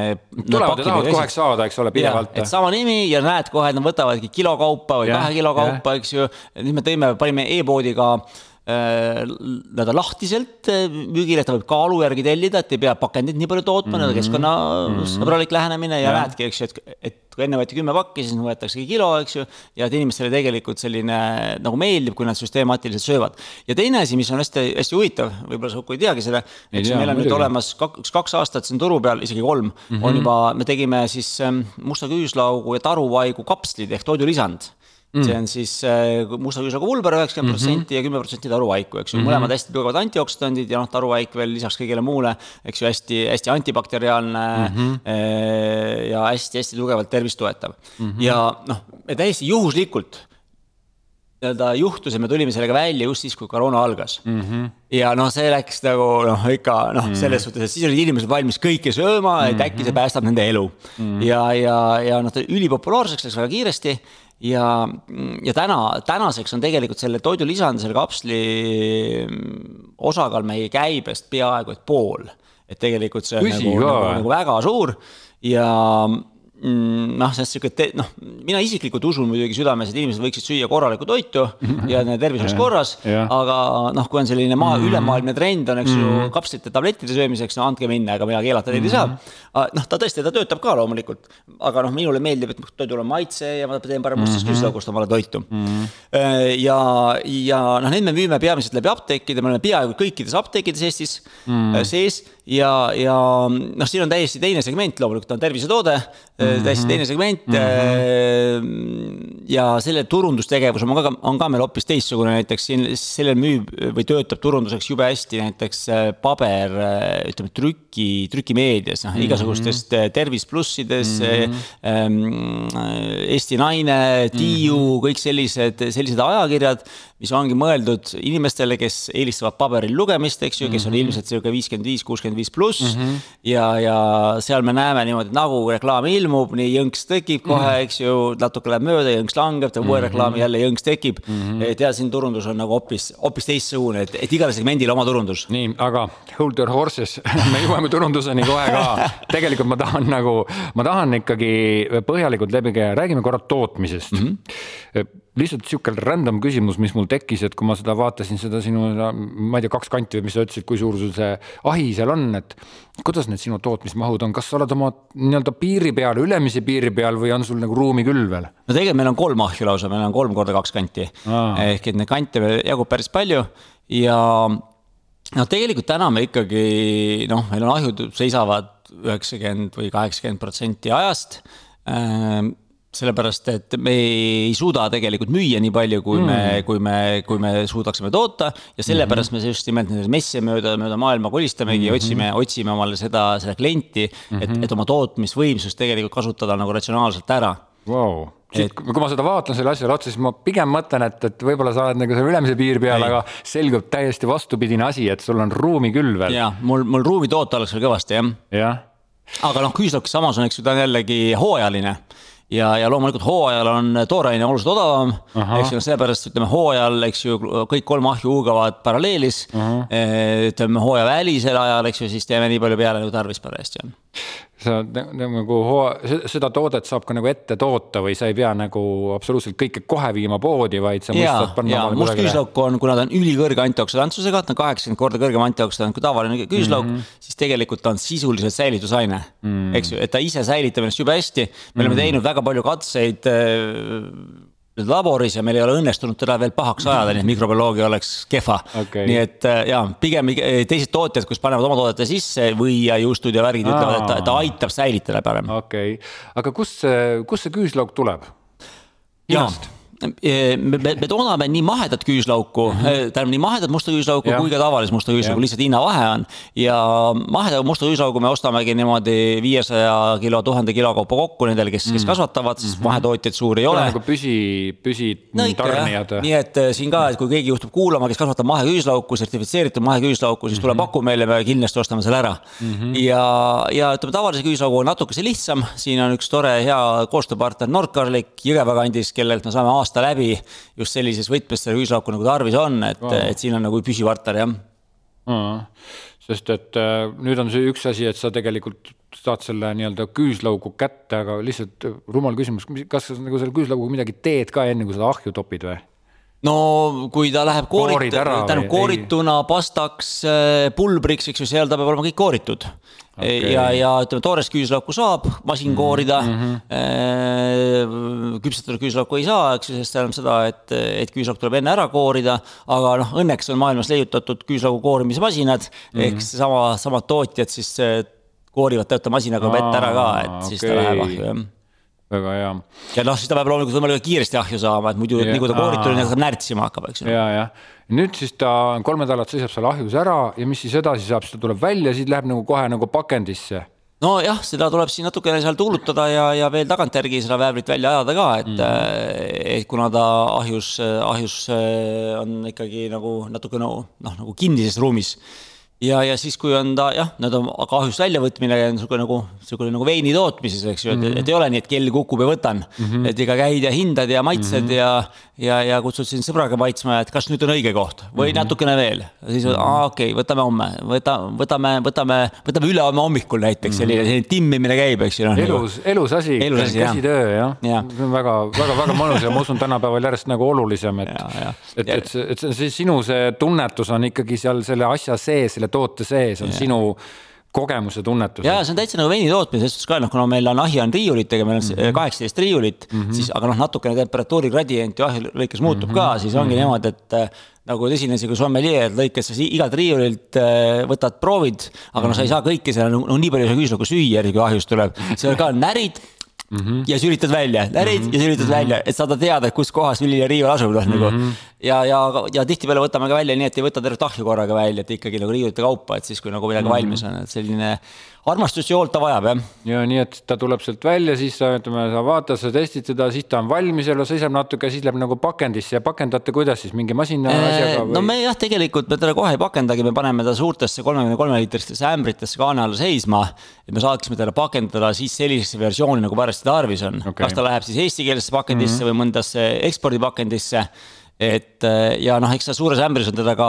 tulevad ja tahavad aeg saada, eks ole, pidevalt. et sama nimi ja näed kohe, et nad võtavadki kilo kaupa või ja, kahe kilo kaupa, eks ju. nüüd me tõime, panime e-poodiga Äh, nii-öelda lahtiselt äh, müügile, ta võib kaalu järgi tellida, et ei pea pakendit nii palju tootma mm, -hmm. keskkonnasõbralik lähenemine ja, ja näedki, eks ju, et, et kui enne võeti kümme pakki, siis võetaksegi kilo, eks ju. ja et inimestele tegelikult selline nagu meeldib, kui nad süsteematiliselt söövad. ja teine asi, mis on hästi, hästi huvitav, võib-olla sa Uku ei teagi seda. eks meil on nüüd olemas kaks, kaks aastat siin turu peal, isegi kolm mm, -hmm. on juba, me tegime siis ähm, musta küüslaugu ja taruvaigu kapslid ehk toidulisand mm.. see on siis äh, musta küüsaga pulber üheksakümmend protsenti mhm. ja kümme protsenti taruvaiku, eks ju mm -hmm., mõlemad hästi tugevad antioksüdandid ja noh, taruvaik veel lisaks kõigele muule, eks ju, hästi, hästi antibakteriaalne mm -hmm. ja hästi-hästi tugevalt tervist toetav mm. -hmm. ja noh, täiesti juhuslikult nii-öelda juhtus ja me tulime sellega välja just siis, kui koroona algas mm. -hmm. ja noh, see läks nagu noh, ikka noh mm -hmm., selles suhtes, et siis olid inimesed valmis kõike sööma, et äkki see päästab nende elu mm. -hmm. ja, ja, ja noh, ta ülipopulaarseks läks väga kiiresti ja, ja täna, tänaseks on tegelikult selle toidulisandi, selle kapsli osakaal meie käibest peaaegu et pool. et tegelikult see on Küsi, nagu, nagu, nagu väga suur ja Mm, noh, sest sihuke, noh, mina isiklikult usun muidugi südames, et inimesed võiksid süüa korralikku toitu <laughs> ja nende tervis oleks korras. aga noh, kui on selline maa, mm. ülemaailmne trend on, eks ju, mm. kapslite tablettide söömiseks, no andke minna, ega mina keelata teid ei saa. Mm. noh, ta tõesti, ta töötab ka loomulikult, aga noh, minule meeldib, et toidul on maitse ja ma teen parem mustast küpsisaugust omale toitu. Äh, ja, ja noh, neid me müüme peamiselt läbi apteekide, me oleme peaaegu kõikides apteekides Eestis mm. sees ja, ja noh, siin on täiesti teine segment, loomulikult on tervisetoode mm, -hmm. Täiesti teine segment mm. -hmm. ja selle turundustegevus on ka, on ka meil hoopis teistsugune, näiteks siin sellel müüb või töötab turunduseks jube hästi näiteks äh, paber, ütleme trüki, trükimeedias, noh mm -hmm. igasugustest Tervis plussides mm, -hmm. Eesti Naine, Tiiu mm, -hmm. kõik sellised, sellised ajakirjad mis ongi mõeldud inimestele, kes eelistavad paberil lugemist, eks ju, kes on mhm. ilmselt sihuke viiskümmend viis, kuuskümmend viis pluss. Mhm. ja, ja seal me näeme niimoodi, nagu reklaam ilmub, nii jõnks tekib kohe, mhm. eks ju, natuke läheb mööda, jõnks langeb, teeb uue reklaami, jälle jõnks tekib mm. -hmm. et ja siin turundus on nagu hoopis, hoopis teistsugune, et, et igale segmendile oma turundus. nii, aga hold your horses <laughs> me jõuame turunduseni kohe ka. tegelikult ma tahan nagu, ma tahan ikkagi põhjalikult läbi käia, räägime korra tootmisest mm. -hmm lihtsalt sihuke random küsimus, mis mul tekkis, et kui ma seda vaatasin, seda sinu, ma ei tea, kaks kanti või mis sa ütlesid, kui suur sul see ahi seal on, et kuidas need sinu tootmismahud on, kas sa oled oma nii-öelda piiri peal, ülemise piiri peal või on sul nagu ruumi küll veel? no tegelikult meil on kolm ahju lausa, meil on kolm korda kaks kanti. ehk et neid kante jagub päris palju ja noh, tegelikult täna me ikkagi noh, meil on ahjud seisavad üheksakümmend või kaheksakümmend protsenti ajast ehm, sellepärast, et me ei suuda tegelikult müüa nii palju, kui mm. me, kui me, kui me suudaksime toota ja sellepärast mm -hmm. me just nimelt neid messe mööda, mööda maailma kolistamegi mm, -hmm. otsime, otsime omale seda, seda klienti mm, -hmm. et, mhm. et oma tootmisvõimsust tegelikult kasutada nagu ratsionaalselt ära wow siit, kui ma seda vaatan selle asja otsa, siis ma pigem mõtlen, et, et võib-olla sa oled nagu selle ülemise piiri peal, aga selgub täiesti vastupidine asi, et sul on ruumi küll veel. ja mul, mul ruumi toota oleks veel kõvasti jah. jah. aga noh, küüslok samas on, eks ju, ta on jällegi hooajaline ja, ja loomulikult hooajal on tooraine oluliselt odavam, eks ju, sellepärast ütleme hooajal, eks ju, kõik kolm ahju huugavad paralleelis. ütleme hooajavälisel ajal, eks ju, siis teeme nii palju peale, nagu tarvis parajasti on sa nagu seda toodet saab ka nagu ette toota või sa ei pea nagu absoluutselt kõike kohe viima poodi, vaid sa saad panna. must küüslauk on, kuna ta on ülikõrge antioksüdantsusega, ta on kaheksakümmend korda kõrgem antioksüdant kui tavaline küüslauk mm, -hmm. siis tegelikult ta on sisuliselt säilitusaine mm, -hmm. eks ju, et ta ise säilitab ennast jube hästi. me oleme mm -hmm. teinud väga palju katseid äh, laboris ja meil ei ole õnnestunud teda veel pahaks ajada, nii et mikrobioloogia oleks kehva okay.. nii et äh, ja pigem teised tootjad, kus panevad oma toodete sisse või juustud ja värgid Aa. ütlevad, et ta, ta aitab säilitada parem. okei okay., aga kust see, kust see küüslauk tuleb? Hiinast? Me, me toodame nii mahedat küüslauku mm, -hmm. tähendab nii mahedat musta küüslauku ja. kui ka tavalist musta küüslauku, lihtsalt hinnavahe on. ja maheda musta küüslaugu me ostamegi niimoodi viiesaja kilo, tuhande kilo kaupa kokku nendele, kes mm, -hmm. kes mhm. kasvatavad, sest -hmm. mahetootjaid suuri ei ole. nagu püsi, püsitarnijad no,. nii et äh, siin ka, et kui keegi juhtub kuulama, kes kasvatab maheküüslauku, sertifitseeritud maheküüslauku, siis mm -hmm. tuleb paku meile, me kindlasti ostame selle ära mm. -hmm. ja, ja ütleme, tavalise küüslaugu on natukese lihtsam, siin on üks tore hea koostööpartner Nordgarlic Jõgeva kandis, kellelt me saame aastas aasta läbi just sellises võtmes selle küüslauku nagu tarvis on, et wow., et siin on nagu püsipartner jah mm.. sest et äh, nüüd on see üks asi, et sa tegelikult saad selle nii-öelda küüslaugu kätte, aga lihtsalt rumal küsimus, kas sa nagu selle küüslauguga midagi teed ka enne, kui seda ahju topid või? no kui ta läheb koorit-, tähendab koorituna pastaks, äh, pulbriks, eks ju, seal ta peab olema kõik kooritud okay.. ja, ja ütleme, toorest küüslauku saab masin mhm, koorida mm. -hmm. küpsetatud küüslauku ei saa, eks ju, sest see tähendab seda, et, et küüslauk tuleb enne ära koorida. aga noh, õnneks on maailmas leiutatud küüslaugu koorimise masinad mm -hmm. ehk seesama, samad tootjad siis koorivad tööta masinaga vett ära ka, et siis okay. ta läheb ahju jah väga hea. ja noh, siis ta peab loomulikult võimalikult kiiresti ahju saama, et muidu, nii kui ta kooritud on, hakkab närtsima hakkab, eks ju. ja, jah. nüüd siis ta kolm nädalat seisab seal ahjus ära ja mis siis edasi saab, siis ta tuleb välja, siis läheb nagu kohe nagu pakendisse nojah, seda tuleb siin natukene seal tuulutada ja, ja veel tagantjärgi seda väävlit välja ajada ka, et mm., et kuna ta ahjus, ahjus on ikkagi nagu natuke noh, nagu kinnises ruumis ja, ja siis, kui on ta jah, need on kahjust väljavõtmine on niisugune nagu, niisugune nagu veini tootmises, eks ju, et mm, -hmm. et ei ole nii, et kell kukub ja võtan mm. -hmm. et ikka käid ja hindad ja maitsed mm -hmm. ja, ja, ja kutsud sind sõbraga maitsma, et kas nüüd on õige koht või mm -hmm. natukene veel. siis mm -hmm. okei okay,, võtame homme, võta, võtame, võtame, võtame ülehomme hommikul näiteks selline, mhm. selline timmimine käib, eks ju no,. elus, elus asi, käsitöö jah ja. ja., see on väga, väga, väga mõnus ja ma usun, tänapäeval järjest nagu olulisem, et, et, et, et see, see sinu see tunnetus on ikkagi seal selle asja sees, selle toote sees on ja. sinu kogemuse tunnetus. ja see on täitsa nagu veini tootmine, selles suhtes ka noh, kuna meil on ahi on riiulitega, meil on mhm. kaheksateist mm -hmm. riiulit mm, -hmm. siis aga noh, natukene temperatuuri gradient ju ahi lõikes muutub mm -hmm. ka, siis ongi mm -hmm. niimoodi, et äh, nagu esines nagu sommelier, lõikes sa igalt riiulilt äh, võtad proovid, aga noh, sa ei saa kõike seal, no nii palju ei saa küüslaku süüa, kui ahjust tuleb, seal ka närid Mm -hmm. ja sa üritad välja, närid mm -hmm. ja sa üritad mm -hmm. välja, et saada teada, kus kohas milline riiul asub, noh nagu mm. -hmm. ja, ja, ja tihtipeale võtame ka välja nii, et ei võta tervet ahju korraga välja, et ikkagi nagu riiulite kaupa, et siis, kui nagu midagi mm -hmm. valmis on, et selline armastust ja hoolt ta vajab, jah. ja nii, et ta tuleb sealt välja, siis sa ütleme, sa vaatad, sa testid teda, siis ta on valmis jälle, seisab natuke, siis läheb nagu pakendisse ja pakendate kuidas siis mingi masina asjaga või...? no me jah, tegelikult me teda kohe ei pakendagi, me paneme ta suurtesse kolmekümne kolme liitristesse ämbritesse kaane all seisma. et me saaksime teda pakendada siis sellisesse versiooni, nagu parajasti tarvis on okay.. kas ta läheb siis eestikeelsesse pakendisse mm -hmm. või mõndasse ekspordipakendisse et äh, ja noh, eks seal suures ämbris on teda ka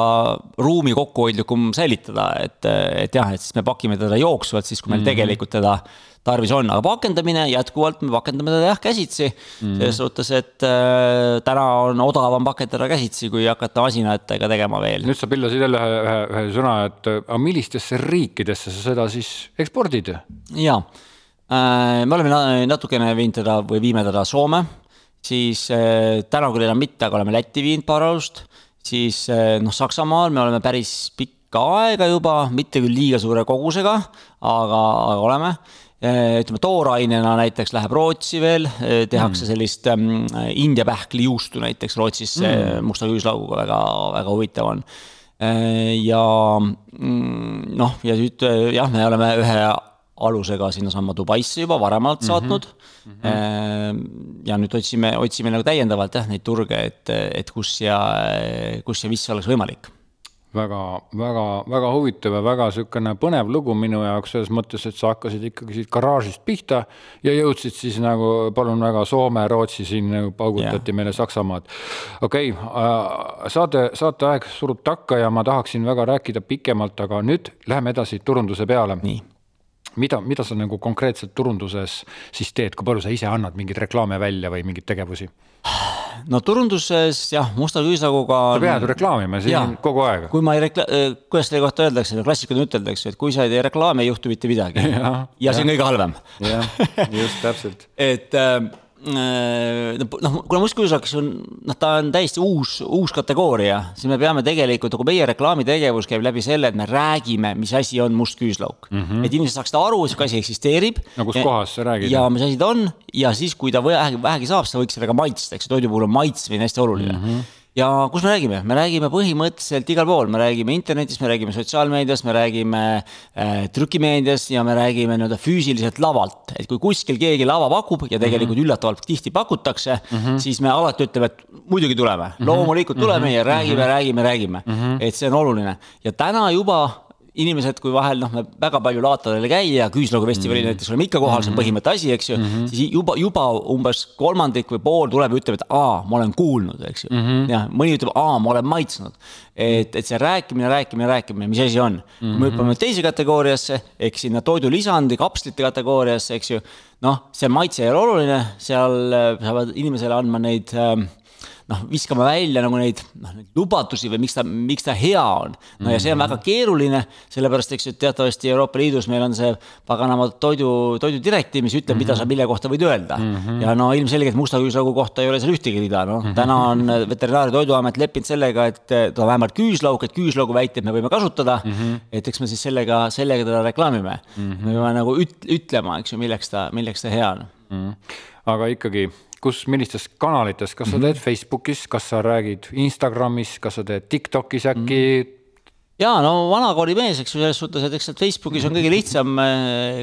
ruumi kokkuhoidlikum säilitada, et, et jah, et siis me pakime teda jooksvalt, siis kui meil mm -hmm. tegelikult teda tarvis on, aga pakendamine jätkuvalt me pakendame teda jah käsitsi mm. -hmm. selles suhtes, et äh, täna on odavam pakendada käsitsi, kui hakata masinatega tegema veel. nüüd sa pillasid jälle ühe, ühe, ühe sõna, et aga millistesse riikidesse sa seda siis ekspordid? ja äh,, me oleme natukene viinud teda või viime teda Soome siis äh, täna küll enam mitte, aga oleme Lätti viinud paar alust, siis äh, noh, Saksamaal me oleme päris pikka aega juba, mitte küll liiga suure kogusega, aga, aga oleme äh, ütleme toorainena näiteks läheb Rootsi veel, tehakse mm. sellist ähm, India pähklijuustu näiteks Rootsis mm. musta küüslauguga väga, väga huvitav on. ja mm, noh, ja nüüd jah, me oleme ühe alusega sinnasamma Dubaisse juba varemalt mhm. saatnud mm. -hmm. ja nüüd otsime, otsime nagu täiendavalt jah, neid turge, et, et kus ja, kus ja mis oleks võimalik väga, väga, väga huvitav ja väga niisugune põnev lugu minu jaoks selles mõttes, et sa hakkasid ikkagi siit garaažist pihta ja jõudsid siis nagu, palun väga, Soome, Rootsi siin nagu paugutati yeah. meile Saksamaad. okei okay,, äh, saade, saateaeg surub takka ja ma tahaksin väga rääkida pikemalt, aga nüüd läheme edasi turunduse peale. nii mida, mida sa nagu konkreetselt turunduses siis teed, kui palju sa ise annad mingeid reklaame välja või mingeid tegevusi? no turunduses jah, musta küüslauguga. sa pead ju reklaamima siin ja, kogu aeg. kui ma ei rekla-, äh, kuidas selle kohta öeldakse, klassikuline üteldakse, et kui sa ei tee reklaami, ei juhtu mitte midagi. ja, ja see on kõige halvem. jah, just täpselt <laughs> et Äh, noh, kuna mustkujusaks on, noh, ta on täiesti uus, uus kategooria, siis me peame tegelikult, nagu meie reklaamitegevus käib läbi selle, et me räägime, mis asi on must küüslauk mm. -hmm. et inimesed saaksid aru, sihuke asi eksisteerib. no kus kohas sa räägid? ja mis asi ta on ja siis, kui ta vähegi, vähegi saab, siis ta võiks sellega maitsta, eks toidu puhul on maitsmine hästi oluline mm. -hmm ja kus me räägime, me räägime põhimõtteliselt igal pool, me räägime internetis, me räägime sotsiaalmeedias, me räägime äh, trükimeedias ja me räägime nii-öelda füüsiliselt lavalt. et kui kuskil keegi lava pakub ja tegelikult mm -hmm. üllatavalt tihti pakutakse mm, -hmm. siis me alati ütleme, et muidugi tuleme mm, -hmm. loomulikult tuleme mm -hmm. ja räägime mm, -hmm. räägime, räägime mm, -hmm. et see on oluline ja täna juba inimesed, kui vahel noh, me väga palju laatadel ei käi ja küüslaugu festivalil mm -hmm. näiteks oleme ikka kohal, see on põhimõtte asi, eks ju mm. -hmm. siis juba, juba umbes kolmandik või pool tuleb ja ütleb, et aa, ma olen kuulnud, eks ju mm. -hmm. jah, mõni ütleb, aa, ma olen maitsnud. et, et see rääkimine, rääkimine, rääkimine, mis asi on mm. -hmm. kui me hüppame teise kategooriasse ehk sinna toidulisandi, kapslite kategooriasse, eks ju. noh, see maitse ei ole oluline, seal äh, saavad inimesele andma neid äh, noh, viskama välja nagu neid, noh, neid lubadusi või miks ta, miks ta hea on. no ja see on väga keeruline, sellepärast eks ju, teatavasti Euroopa Liidus meil on see paganama toidu, toidudirektiiv, mis ütleb mm, -hmm. mida sa mille kohta võid öelda mm. -hmm. ja no ilmselgelt musta küüslaugu kohta ei ole seal ühtegi rida, noh mm -hmm. täna on Veterinaar- ja Toiduamet leppinud sellega, et ta vähemalt küüslauk, et küüslaugu väiteid me võime kasutada mm. -hmm. et eks me siis sellega, sellega teda reklaamime mm. -hmm. me peame nagu üt-, ütlema, eks ju, milleks ta, milleks ta hea on mm. -hmm. aga ikkagi kus, millistes kanalites, kas sa mhm. teed Facebookis, kas sa räägid Instagramis, kas sa teed TikTokis äkki mm.? ja no vanakooli mees, eks ju, selles suhtes, et eks sealt Facebookis on kõige lihtsam,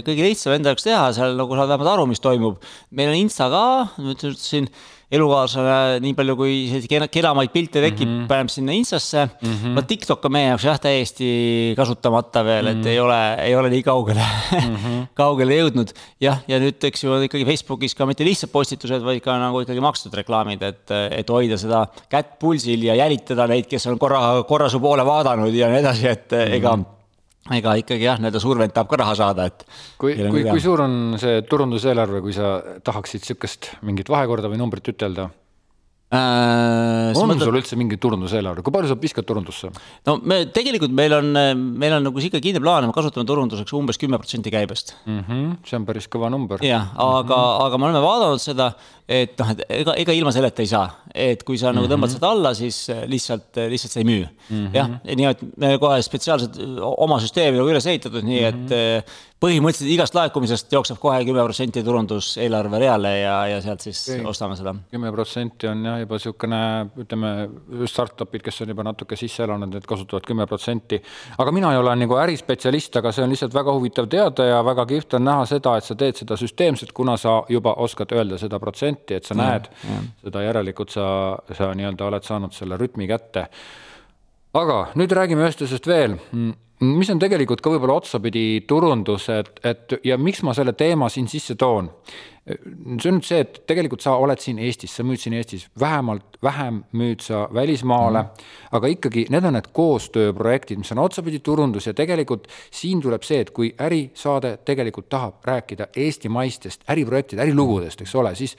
kõige lihtsam enda jaoks teha, seal nagu saad vähemalt aru, mis toimub. meil on Insta ka, ma ütlesin elukaaslane, nii palju kui selliseid kenamaid pilte tekib mm, -hmm. paneb sinna Instasse mm. -hmm. no TikTok on meie jaoks jah, täiesti kasutamata veel, et mm -hmm. ei ole, ei ole nii kaugele mm, -hmm. <laughs> kaugele jõudnud. jah, ja nüüd, eks ju, ikkagi Facebookis ka mitte lihtsalt postitused, vaid ka nagu ikkagi makstud reklaamid, et, et hoida seda kätt pulsil ja jälitada neid, kes on korra, korra su poole vaadanud ja nii edasi, et mm -hmm. ega ega ikkagi jah, nii-öelda survent tahab ka raha saada, et. kui, kui, kui suur on see turunduseelarve, kui sa tahaksid sihukest mingit vahekorda või numbrit ütelda? äh,. on mõtled... sul üldse mingi turunduseelarve, kui palju sa viskad turundusse? no me tegelikult meil on, meil on nagu sihuke kindel plaan, me kasutame turunduseks umbes kümme protsenti käibest mm. -hmm, see on päris kõva number. jah, aga mm, -hmm. aga me oleme vaadanud seda, et noh, et ega, ega ilma selleta ei saa, et kui sa mm -hmm. nagu tõmbad mhm. seda alla, siis lihtsalt, lihtsalt sa ei müü mm. -hmm. jah, nii et me kohe spetsiaalselt oma süsteemi nagu üles ehitatud, nii mm -hmm. et põhimõtteliselt igast laekumisest jookseb kohe kümme protsenti turunduseelarve reale ja, ja sealt siis okay. ostame seda. kümme protsenti on jah, juba niisugune, ütleme, startup'id, kes on juba natuke sisse elanud, need kasutavad kümme protsenti. aga mina ei ole nagu ärispetsialist, aga see on lihtsalt väga huvitav teada ja väga kihvt on näha seda, et sa teed seda süsteemselt, kuna sa juba oskad öelda seda protsenti, et sa ja, näed ja. seda, järelikult sa, sa nii-öelda oled saanud selle rütmi kätte. Aga nüüd räägime asjast veel. Mis on tegelikult ka võib-olla otsapidi turundus, et, et ja miks ma selle teema siin sisse toon see on nüüd see, et tegelikult sa oled siin Eestis, sa müüd siin Eestis, vähemalt vähem müüd sa välismaale mm., aga ikkagi need on need koostööprojektid, mis on otsapidi turundus ja tegelikult siin tuleb see, et kui ärisaade tegelikult tahab rääkida eestimaistest äriprojektide, ärilugudest, eks ole, siis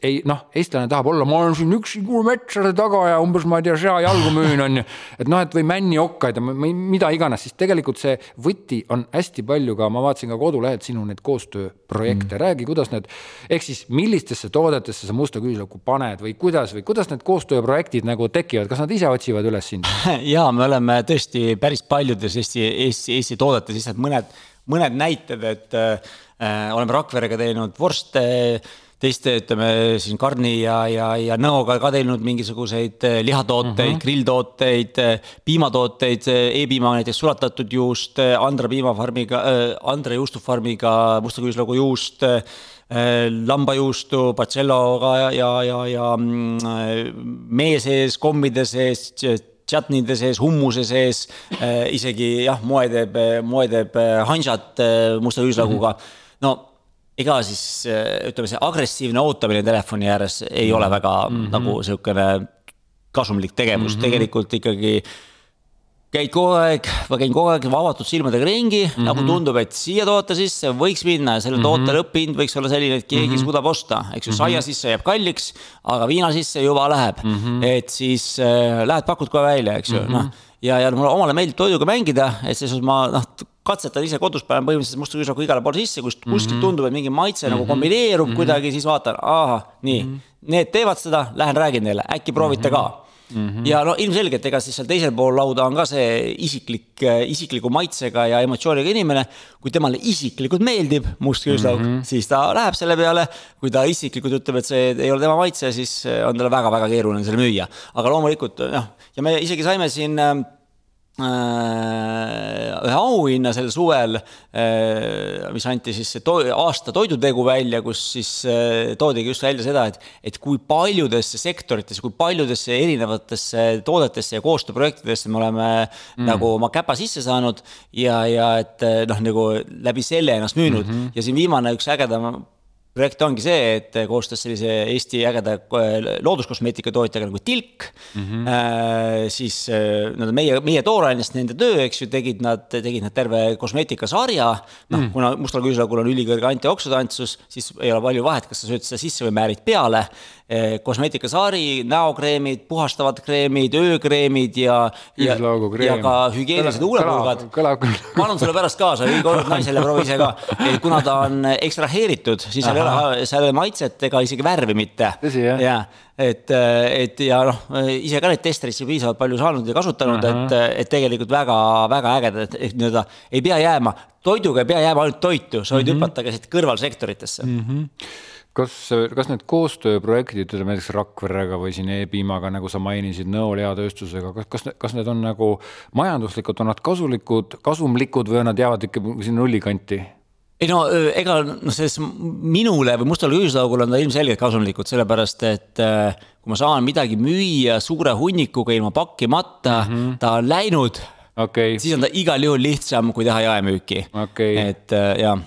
ei noh, eestlane tahab olla, ma olen siin üksi metsade taga ja umbes ma ei tea, seajalgu müün, on ju. et noh, et või männiokkaid ja mida iganes, siis tegelikult see võti on hästi palju ka, ma vaatasin ka kodulehelt sinu neid koostööprojekte mm., räägi, kuidas need ehk siis millistesse toodetesse sa musta küüslauku paned või kuidas või kuidas need koostööprojektid nagu tekivad, kas nad ise otsivad üles sind? <laughs> ja me oleme tõesti päris paljudes Eesti, Eesti, Eesti toodetes lihtsalt mõned, mõned näited, et äh, oleme Rakverega teinud vorste teiste, ütleme siin Karni ja, ja, ja Nõoga ka teinud mingisuguseid äh, lihatooteid uh, -huh. grilltooteid, äh, piimatooteid e, E-piima näiteks sulatatud juust, Andra piimafarmiga Andre juustufarmiga musta küüslaugu juust lambajuustu, Barcelloga ja, ja, ja, ja mm, mee sees, kommide sees, tšatnide sees, hummuse sees, isegi jah, moe teeb, moe teeb hanžat musta küüslauguga mm. -hmm. no ega siis ütleme, see agressiivne ootamine telefoni ääres ei ole väga mm -hmm. nagu sihukene kasumlik tegevus mm, -hmm. tegelikult ikkagi käid kogu aeg, ma käin kogu aeg avatud silmadega ringi mm, -hmm. nagu tundub, et siia toote sisse võiks minna ja selle mm -hmm. toote lõpphind võiks olla selline, et keegi mm -hmm. suudab osta, eks ju, saia mhm. sisse jääb kalliks, aga viina sisse juba läheb mm. -hmm. et siis äh, lähed pakud kohe välja, eks ju mm -hmm., noh. ja, ja mulle omale meeldib toiduga mängida, et selles suhtes ma noh, katsetan ise kodus, panen põhimõtteliselt musta küüsaku igale poole sisse, kuskilt mm -hmm. tundub, et mingi maitse mm -hmm. nagu mhm. kombineerub mm -hmm. kuidagi, siis vaatan, ahah, nii mm, -hmm. need teevad seda, lähen räägin neile, äkki proovite mm -hmm. ka Mm -hmm. ja no ilmselgelt, ega siis seal teisel pool lauda on ka see isiklik, isikliku maitsega ja emotsiooniga inimene. kui temale isiklikult meeldib must küüslauk mm, -hmm. siis ta läheb selle peale. kui ta isiklikult ütleb, et see ei ole tema maitse, siis on talle väga-väga keeruline selle müüa. aga loomulikult noh, ja me isegi saime siin ühe auhinna sel suvel, mis anti siis to aasta toidutegu välja, kus siis toodigi just välja seda, et, et kui paljudesse sektoritesse, kui paljudesse erinevatesse toodetesse ja koostööprojektidesse me oleme mm. nagu oma käpa sisse saanud ja, ja et noh, nagu läbi selle ennast müünud mm -hmm. ja siin viimane üks ägedam projekt ongi see, et koostöös sellise Eesti ägeda looduskosmeetika tootjaga nagu Tilk mm, -hmm. äh, siis äh, nad meie, meie toorainest nende töö, eks ju, tegid nad, tegid nad terve kosmeetikasarja. noh mm., kuna mustal küüslaugul on ülikõrge antioksüdantsus, siis ei ole palju vahet, kas sa sööd seda sisse või määrid peale Eh, kosmeetikasari, näokreemid, puhastavad kreemid, öökreemid ja, ja, ja ka hügieenilised huulepulgad. ma annan sulle pärast kaasa, kord naisele, proovi ise ka. kuna ta on ekstraheeritud, siis seal ei ole, seal ei ole maitset ega isegi värvi mitte. ja, et, et ja noh, ise ka neid testereid siin piisavalt palju saanud ja kasutanud, et, et tegelikult väga, väga ägedad, et, et nii-öelda ei pea jääma, toiduga ei pea jääma ainult toitu, sa võid mm -hmm. hüpata ka siit kõrvalsektoritesse mm. -hmm kas, kas need koostööprojektid, ütleme näiteks Rakverega või siin E-piimaga, nagu sa mainisid, Nõo lihatööstusega, kas, kas, kas need on nagu majanduslikult, on nad kasulikud, kasumlikud või nad jäävad ikka sinna nulli kanti? ei no ega noh, selles minule või mustale küüslaugule on ta ilmselgelt kasumlikud, sellepärast et kui ma saan midagi müüa suure hunnikuga ilma pakkimata mm, -hmm. ta on läinud. Okay.. siis on ta igal juhul lihtsam, kui teha jaemüüki. Okay.. et jah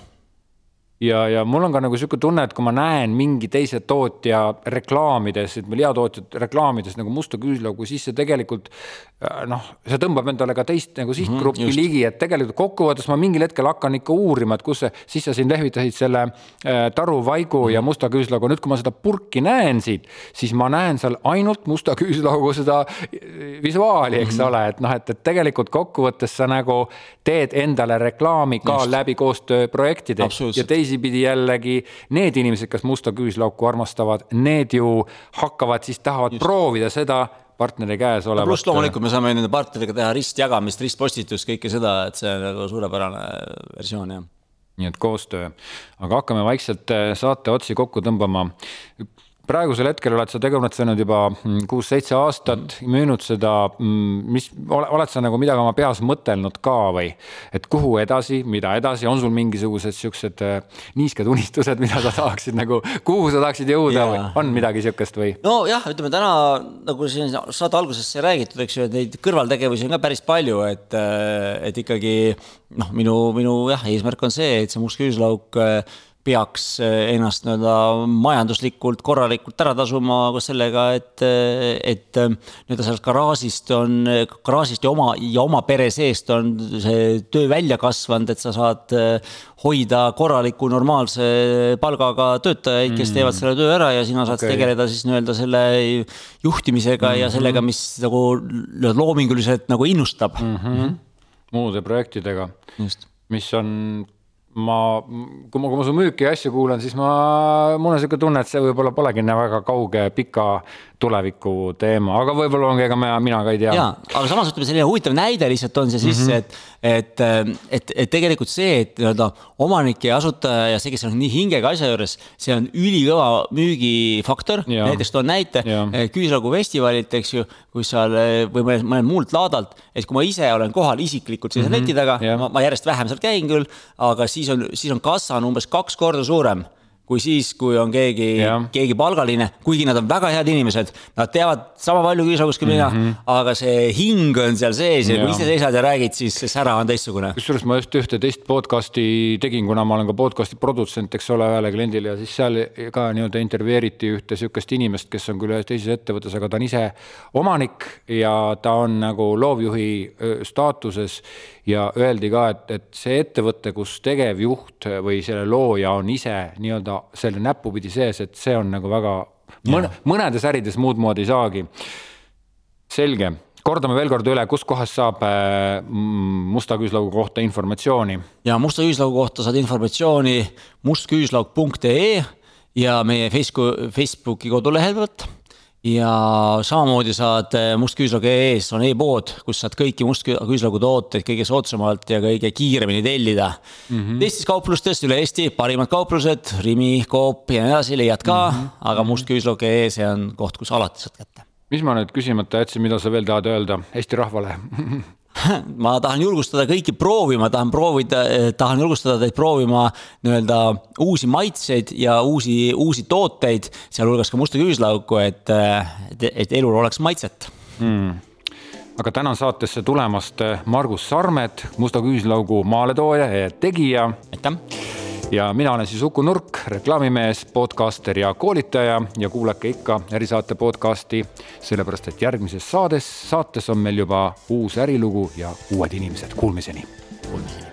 ja, ja mul on ka nagu sihuke tunne, et kui ma näen mingi teise tootja reklaamides, ütleme liatootjate reklaamides nagu musta küüslaugu, siis see tegelikult äh, noh, see tõmbab endale ka teist nagu sihtgruppi mm -hmm, ligi, et tegelikult kokkuvõttes ma mingil hetkel hakkan ikka uurima, et kus see, siis sa siin lehvitasid selle äh, taruvaigu mm -hmm. ja mhm. musta küüslaugu, nüüd kui ma seda purki näen siit, siis ma näen seal ainult musta küüslaugu seda äh, visuaali, eks mm -hmm. ole, et noh, et, et tegelikult kokkuvõttes sa nagu teed endale reklaami ka Just. läbi koostööprojektide ja teisi teisipidi jällegi need inimesed, kes musta küüslauku armastavad, need ju hakkavad siis, tahavad Just. proovida seda partneri käes olevat. pluss loomulikult me saame nende partneritega teha ristjagamist, ristpostitust, kõike seda, et see on nagu suurepärane versioon, jah nii et koostöö, aga hakkame vaikselt eh, saate otsi kokku tõmbama praegusel hetkel oled sa tegutsenud juba mm, kuus-seitse aastat, müünud seda, mm, mis, oled sa nagu midagi oma peas mõtelnud ka või? et kuhu edasi, mida edasi, on sul mingisugused siuksed äh, niisked unistused, mida sa tahaksid nagu, kuhu sa tahaksid jõuda ja. või on midagi sihukest või? nojah, ütleme täna nagu siin saate alguses sai räägitud, eks ju, et neid kõrvaltegevusi on ka päris palju, et, äh, et ikkagi noh, minu, minu jah, eesmärk on see, et see must küüslauk äh, peaks eh, ennast nii-öelda majanduslikult korralikult ära tasuma sellega, et, eh, et eh, nii-öelda sellest garaažist on, garaažist ja oma, ja oma pere seest on see töö välja kasvanud, et sa saad hoida korraliku normaalse palgaga töötajaid, kes mm. teevad selle töö ära ja sina saad okay. tegeleda siis nii-öelda selle juhtimisega mm -hmm. ja sellega, mis nagu loominguliselt nagu innustab mm. -hmm. muude projektidega, mis on ma, kui ma, kui ma su müüki ja asju kuulan, siis ma, mul on niisugune tunne, et see võib-olla polegi nii väga kauge pika tuleviku teema, aga võib-olla ongi, ega mina, mina ka ei tea. jaa, aga samas ütleme, selline huvitav näide lihtsalt on see sisse mm, -hmm. et, et, et, et tegelikult see, et nii-öelda omanik ja asutaja ja see, kes on nii hingega asja juures, see on ülikõva müügifaktor. näiteks toon näite Küüslagu festivalilt, eks ju, kus seal või mõnelt, mõnelt muult laadalt, et kui ma ise olen kohal isiklikult sellise mm -hmm. leti taga, ma, ma järjest vähem sealt käin küll, aga siis on, siis on kassa on umbes kaks korda suurem kui siis, kui on keegi, keegi palgaline, kuigi nad on väga head inimesed, nad teavad sama palju kui mina mm, -hmm. aga see hing on seal sees ja, ja kui ise seisad ja räägid, siis see sära on teistsugune. kusjuures ma just ühte teist podcast'i tegin, kuna ma olen ka podcast'i produtsent, eks ole, ühele kliendile ja siis seal ka nii-öelda intervjueeriti ühte sihukest inimest, kes on küll ühes teises ettevõttes, aga ta on ise omanik ja ta on nagu loovjuhi staatuses ja öeldi ka, et, et see ettevõte, kus tegevjuht või selle looja on ise nii-öelda selle näpupidi sees, et see on nagu väga mõne, mõnedes ärides muud moodi ei saagi. selge, kordame veel kord üle, kuskohast saab äh, musta küüslaugu kohta informatsiooni? ja musta küüslaugu kohta saad informatsiooni mustküüslauk.ee ja meie Facebooki, Facebooki kodulehel pealt ja samamoodi saad eh, mustküüslaug.ee-s on e-pood, kus saad kõiki mustküüslaugu tooteid kõige soodsamalt ja kõige kiiremini tellida mm. -hmm. teistes kauplustes üle Eesti parimad kauplused, Rimi, Coop ja nii edasi leiad ka mm, -hmm. aga mustküüslaug.ee, see on koht, kus alati saad kätte. mis ma nüüd küsimata jätsin, mida sa veel tahad öelda Eesti rahvale <laughs> ma tahan julgustada kõiki proovima, tahan proovida, tahan julgustada teid proovima nii-öelda uusi maitseid ja uusi, uusi tooteid, sealhulgas ka musta küüslauku, et, et, et elul oleks maitset. Mm aga tänan saatesse tulemast Margus Sarmet, Musta küüslaugu maaletooja ja tegija. aitäh ja mina olen siis Uku Nurk, reklaamimees, podcaster ja koolitaja ja kuulake ikka ärisaate podcasti, sellepärast et järgmises saades, saates on meil juba uus ärilugu ja uued inimesed, kuulmiseni. Kuulmiseni.